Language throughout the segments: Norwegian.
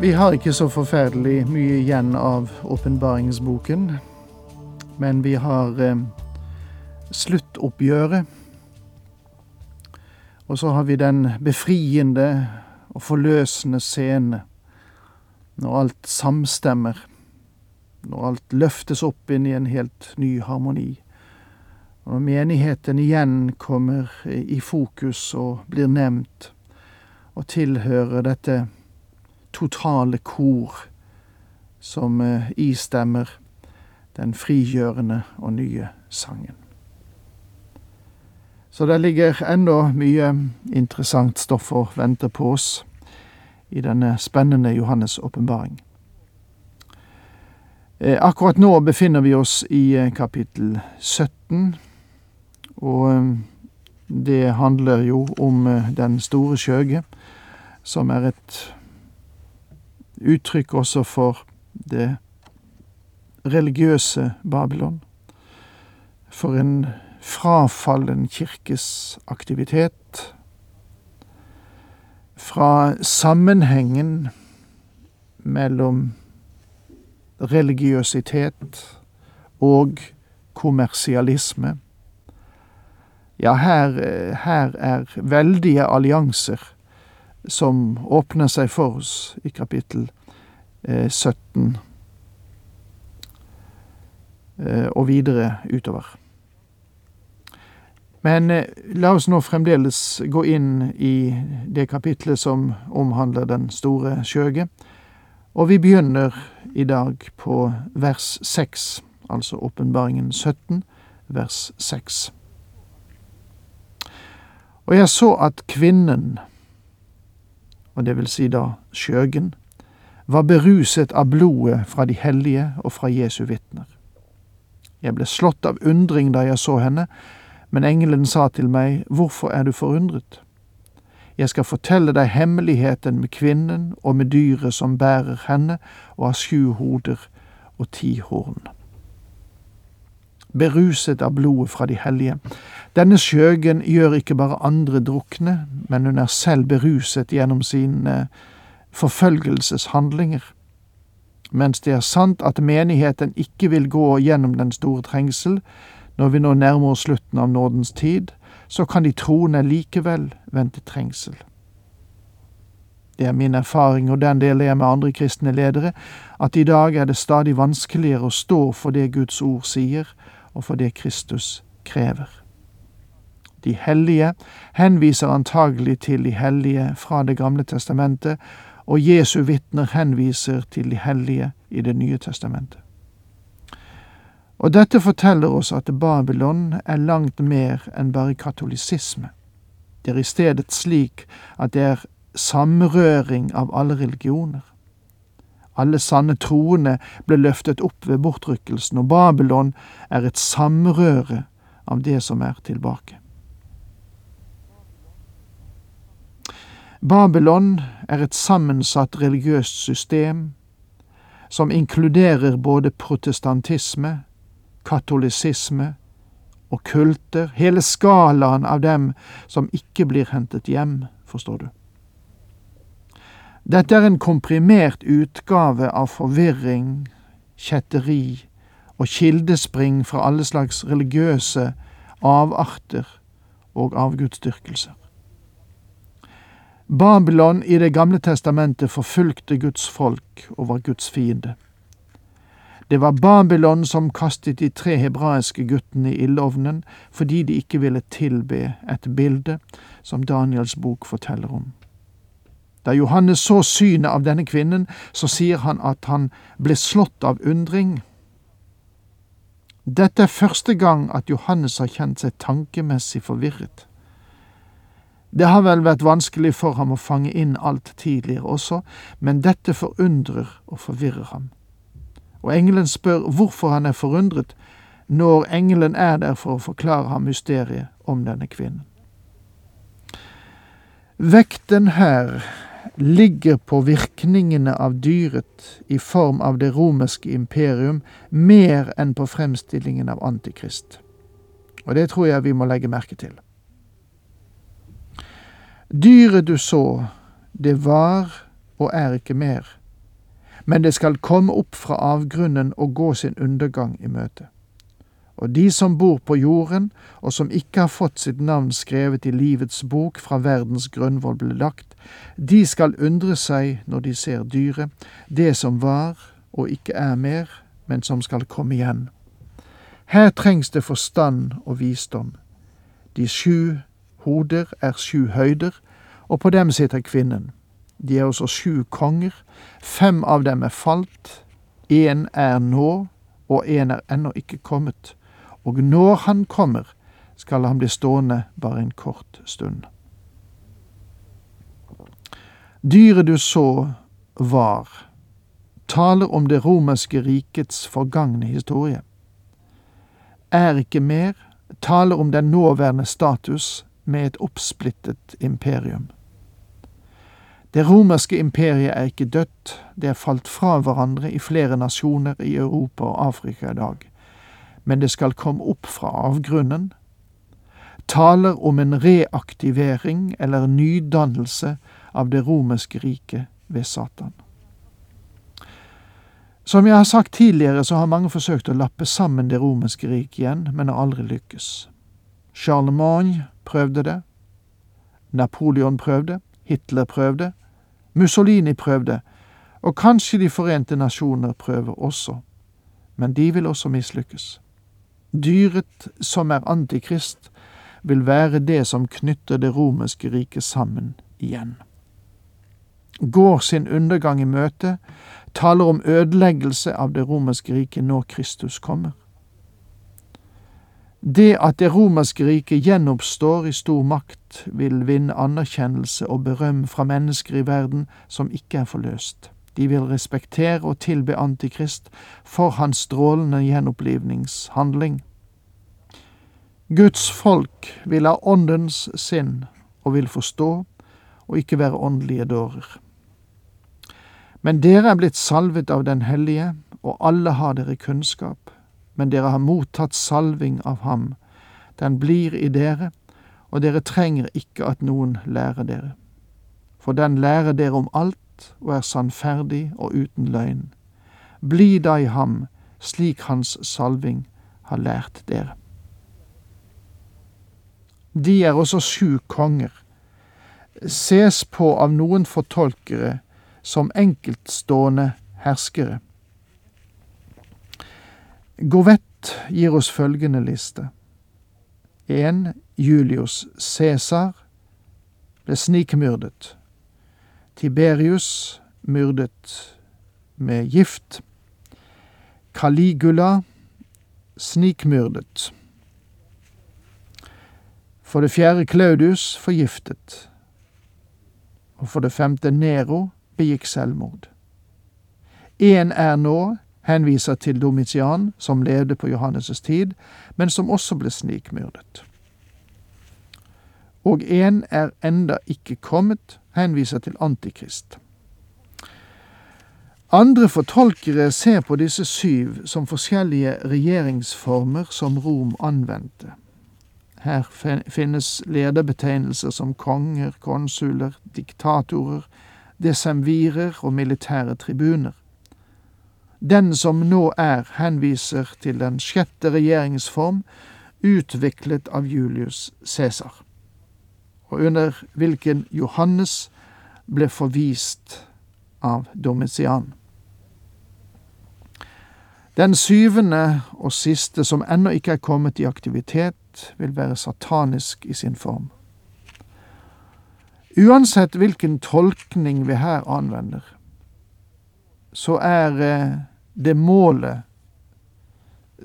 Vi har ikke så forferdelig mye igjen av åpenbaringsboken, men vi har eh, sluttoppgjøret. Og så har vi den befriende og forløsende scene når alt samstemmer, når alt løftes opp inn i en helt ny harmoni. Og når menigheten igjen kommer i fokus og blir nevnt og tilhører dette totale kor som eh, istemmer den frigjørende og nye sangen. Så det ligger enda mye interessant stoff og venter på oss i denne spennende Johannes' åpenbaring. Eh, akkurat nå befinner vi oss i eh, kapittel 17, og det handler jo om den store skjøge, som er et uttrykk også for det religiøse Babylon. For en frafallen kirkes aktivitet. Fra sammenhengen mellom religiøsitet og kommersialisme. Ja, her, her er veldige allianser som åpner seg for oss i kapittel 17 eh, og videre utover. Men eh, la oss nå fremdeles gå inn i det kapitlet som omhandler den store skjøge, og vi begynner i dag på vers 6, altså åpenbaringen 17, vers 6. Og jeg så at kvinnen, og det vil si da skjøgen, var beruset av blodet fra de hellige og fra Jesu vitner. Jeg ble slått av undring da jeg så henne, men engelen sa til meg, Hvorfor er du forundret? Jeg skal fortelle deg hemmeligheten med kvinnen og med dyret som bærer henne og har sju hoder og ti horn. Beruset av blodet fra de hellige. Denne skjøgen gjør ikke bare andre drukne, men hun er selv beruset gjennom sine forfølgelseshandlinger. Mens det er sant at menigheten ikke vil gå gjennom den store trengsel når vi nå nærmer oss slutten av nådens tid, så kan de troende likevel vente trengsel. Det er min erfaring, og den deler jeg med andre kristne ledere, at i dag er det stadig vanskeligere å stå for det Guds ord sier, og for det Kristus krever. De hellige henviser antagelig til de hellige fra Det gamle testamentet, og Jesu vitner henviser til de hellige i Det nye testamentet. Og dette forteller oss at Babylon er langt mer enn bare katolisisme. Det er i stedet slik at det er samrøring av alle religioner. Alle sanne troende ble løftet opp ved bortrykkelsen, og Babylon er et samrøre av det som er tilbake. Babylon er et sammensatt religiøst system som inkluderer både protestantisme, katolisisme og kulter, hele skalaen av dem som ikke blir hentet hjem, forstår du. Dette er en komprimert utgave av forvirring, kjetteri og kildespring fra alle slags religiøse avarter og avgudsdyrkelser. Babylon i Det gamle testamentet forfulgte Guds folk og var Guds fiende. Det var Babylon som kastet de tre hebraiske guttene i ildovnen fordi de ikke ville tilbe et bilde, som Daniels bok forteller om. Da Johannes så synet av denne kvinnen, så sier han at han ble slått av undring. Dette er første gang at Johannes har kjent seg tankemessig forvirret. Det har vel vært vanskelig for ham å fange inn alt tidligere også, men dette forundrer og forvirrer ham. Og engelen spør hvorfor han er forundret, når engelen er der for å forklare ham mysteriet om denne kvinnen. Vekten her ligger på virkningene av dyret i form av det romerske imperium mer enn på fremstillingen av Antikrist. Og det tror jeg vi må legge merke til. Dyret du så, det var og er ikke mer, men det skal komme opp fra avgrunnen og gå sin undergang i møte. Og de som bor på jorden, og som ikke har fått sitt navn skrevet i livets bok fra verdens grunnvoll ble lagt, de skal undre seg når de ser dyret, det som var og ikke er mer, men som skal komme igjen. Her trengs det forstand og visdom. De sju hoder er sju høyder, og på dem sitter kvinnen. De er også sju konger. Fem av dem er falt, én er nå, og én er ennå ikke kommet. Og når han kommer, skal han bli stående bare en kort stund. Dyret du så var, taler om det romerske rikets forgangne historie. Er ikke mer, taler om den nåværende status med et oppsplittet imperium. Det romerske imperiet er ikke dødt, det er falt fra hverandre i flere nasjoner i Europa og Afrika i dag, men det skal komme opp fra avgrunnen, taler om en reaktivering eller nydannelse av det romerske riket ved Satan. Som jeg har sagt tidligere, så har mange forsøkt å lappe sammen det romerske riket igjen, men har aldri lykkes. Charlemagne prøvde det, Napoleon prøvde, Hitler prøvde, Mussolini prøvde, og kanskje De forente nasjoner prøver også, men de vil også mislykkes. Dyret som er antikrist, vil være det som knytter det romerske riket sammen igjen. Går sin undergang i møte, taler om ødeleggelse av det romerske riket når Kristus kommer. Det at det romerske riket gjenoppstår i stor makt, vil vinne anerkjennelse og berøm fra mennesker i verden som ikke er forløst. De vil respektere og tilbe Antikrist for hans strålende gjenopplivningshandling. Guds folk vil ha åndens sinn og vil forstå og ikke være åndelige dårer. Men dere er blitt salvet av Den hellige, og alle har dere kunnskap men dere har mottatt salving av ham. Den blir i dere, og dere trenger ikke at noen lærer dere. For den lærer dere om alt og er sannferdig og uten løgn. Bli da i ham, slik hans salving har lært dere. De er også sju konger, ses på av noen fortolkere som enkeltstående herskere. Govett gir oss følgende liste. 1. Julius Cæsar ble snikmyrdet. Tiberius myrdet med gift. Caligula snikmyrdet. For det fjerde Claudius forgiftet. Og for det femte Nero begikk selvmord. Én er nå henviser til Domitian, som levde på Johannes' tid, men som også ble snikmyrdet. Og en er enda ikke kommet, henviser til Antikrist. Andre fortolkere ser på disse syv som forskjellige regjeringsformer som Rom anvendte. Her finnes lederbetegnelser som konger, konsuler, diktatorer, desemvirer og militære tribuner. Den som nå er, henviser til den sjette regjeringsform utviklet av Julius Cæsar, og under hvilken Johannes ble forvist av Domitian. Den syvende og siste, som ennå ikke er kommet i aktivitet, vil være satanisk i sin form. Uansett hvilken tolkning vi her anvender, så er eh, det målet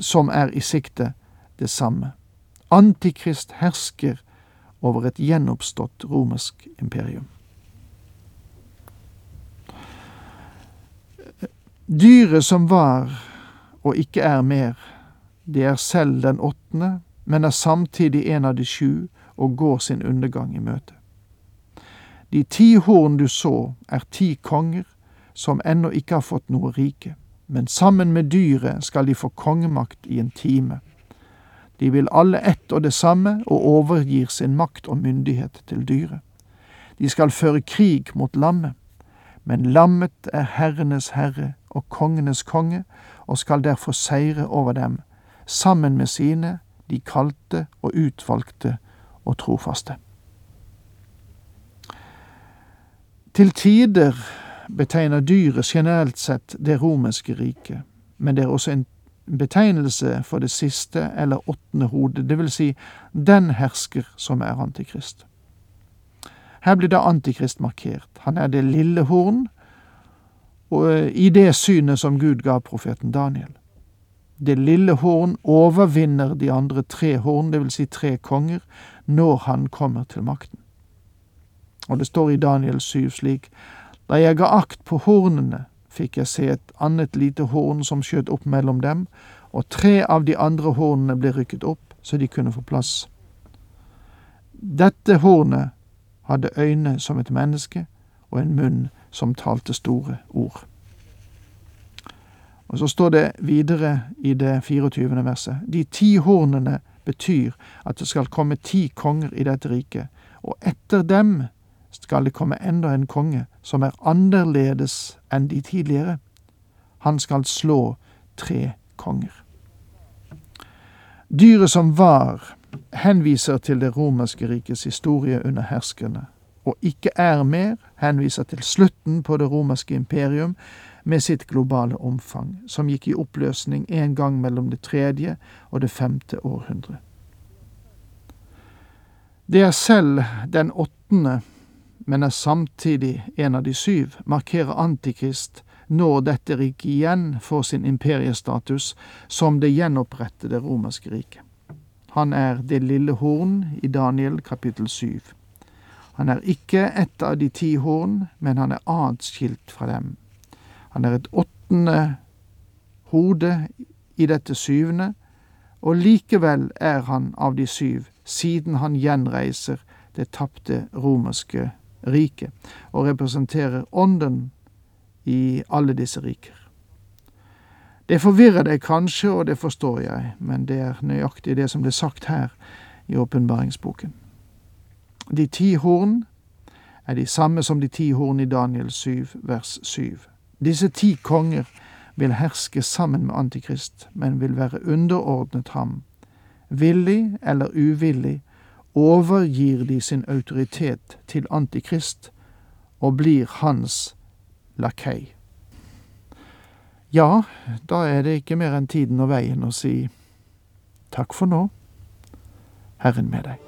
som er i sikte, det samme. Antikrist hersker over et gjenoppstått romersk imperium. Dyret som var og ikke er mer, det er selv den åttende, men er samtidig en av de sju og går sin undergang i møte. De ti horn du så, er ti konger som ennå ikke har fått noe rike, men sammen med dyret skal de få kongemakt i en time. De vil alle ett og det samme og overgir sin makt og myndighet til dyret. De skal føre krig mot lammet, men lammet er herrenes herre og kongenes konge og skal derfor seire over dem, sammen med sine, de kalte og utvalgte og trofaste. Til tider betegner dyret generelt sett det romerske riket, men det er også en betegnelse for det siste eller åttende hodet, det vil si den hersker som er antikrist. Her blir da antikrist markert. Han er det lille horn, og eh, i det synet som Gud ga profeten Daniel. Det lille horn overvinner de andre tre horn, vil si tre konger, når han kommer til makten. Og det står i Daniel 7 slik, da jeg ga akt på hornene, fikk jeg se et annet lite horn som skjøt opp mellom dem, og tre av de andre hornene ble rykket opp så de kunne få plass. Dette hornet hadde øyne som et menneske og en munn som talte store ord. Og Så står det videre i det 24. verset. De ti hornene betyr at det skal komme ti konger i dette riket, og etter dem skal det komme enda en konge som er annerledes enn de tidligere. Han skal slå tre konger. Dyret som var, henviser til det romerske rikets historie under herskerne, og ikke er mer, henviser til slutten på det romerske imperium med sitt globale omfang, som gikk i oppløsning en gang mellom det tredje og det femte århundre. Det er selv den åttende men er samtidig en av de syv, markerer Antikrist når dette riket igjen får sin imperiestatus som det gjenopprettede romerske riket. Han er det lille horn i Daniel kapittel syv. Han er ikke ett av de ti horn, men han er atskilt fra dem. Han er et åttende hode i dette syvende, og likevel er han av de syv, siden han gjenreiser det tapte romerske riket, og representerer ånden i alle disse riker. Det forvirrer deg kanskje, og det forstår jeg, men det er nøyaktig det som ble sagt her i åpenbaringsboken. De ti horn er de samme som de ti horn i Daniel 7, vers 7. Disse ti konger vil herske sammen med Antikrist, men vil være underordnet ham. Villig eller uvillig overgir de sin autoritet til Antikrist og blir hans lakei. Ja, da er det ikke mer enn tiden og veien å si takk for nå, Herren med deg.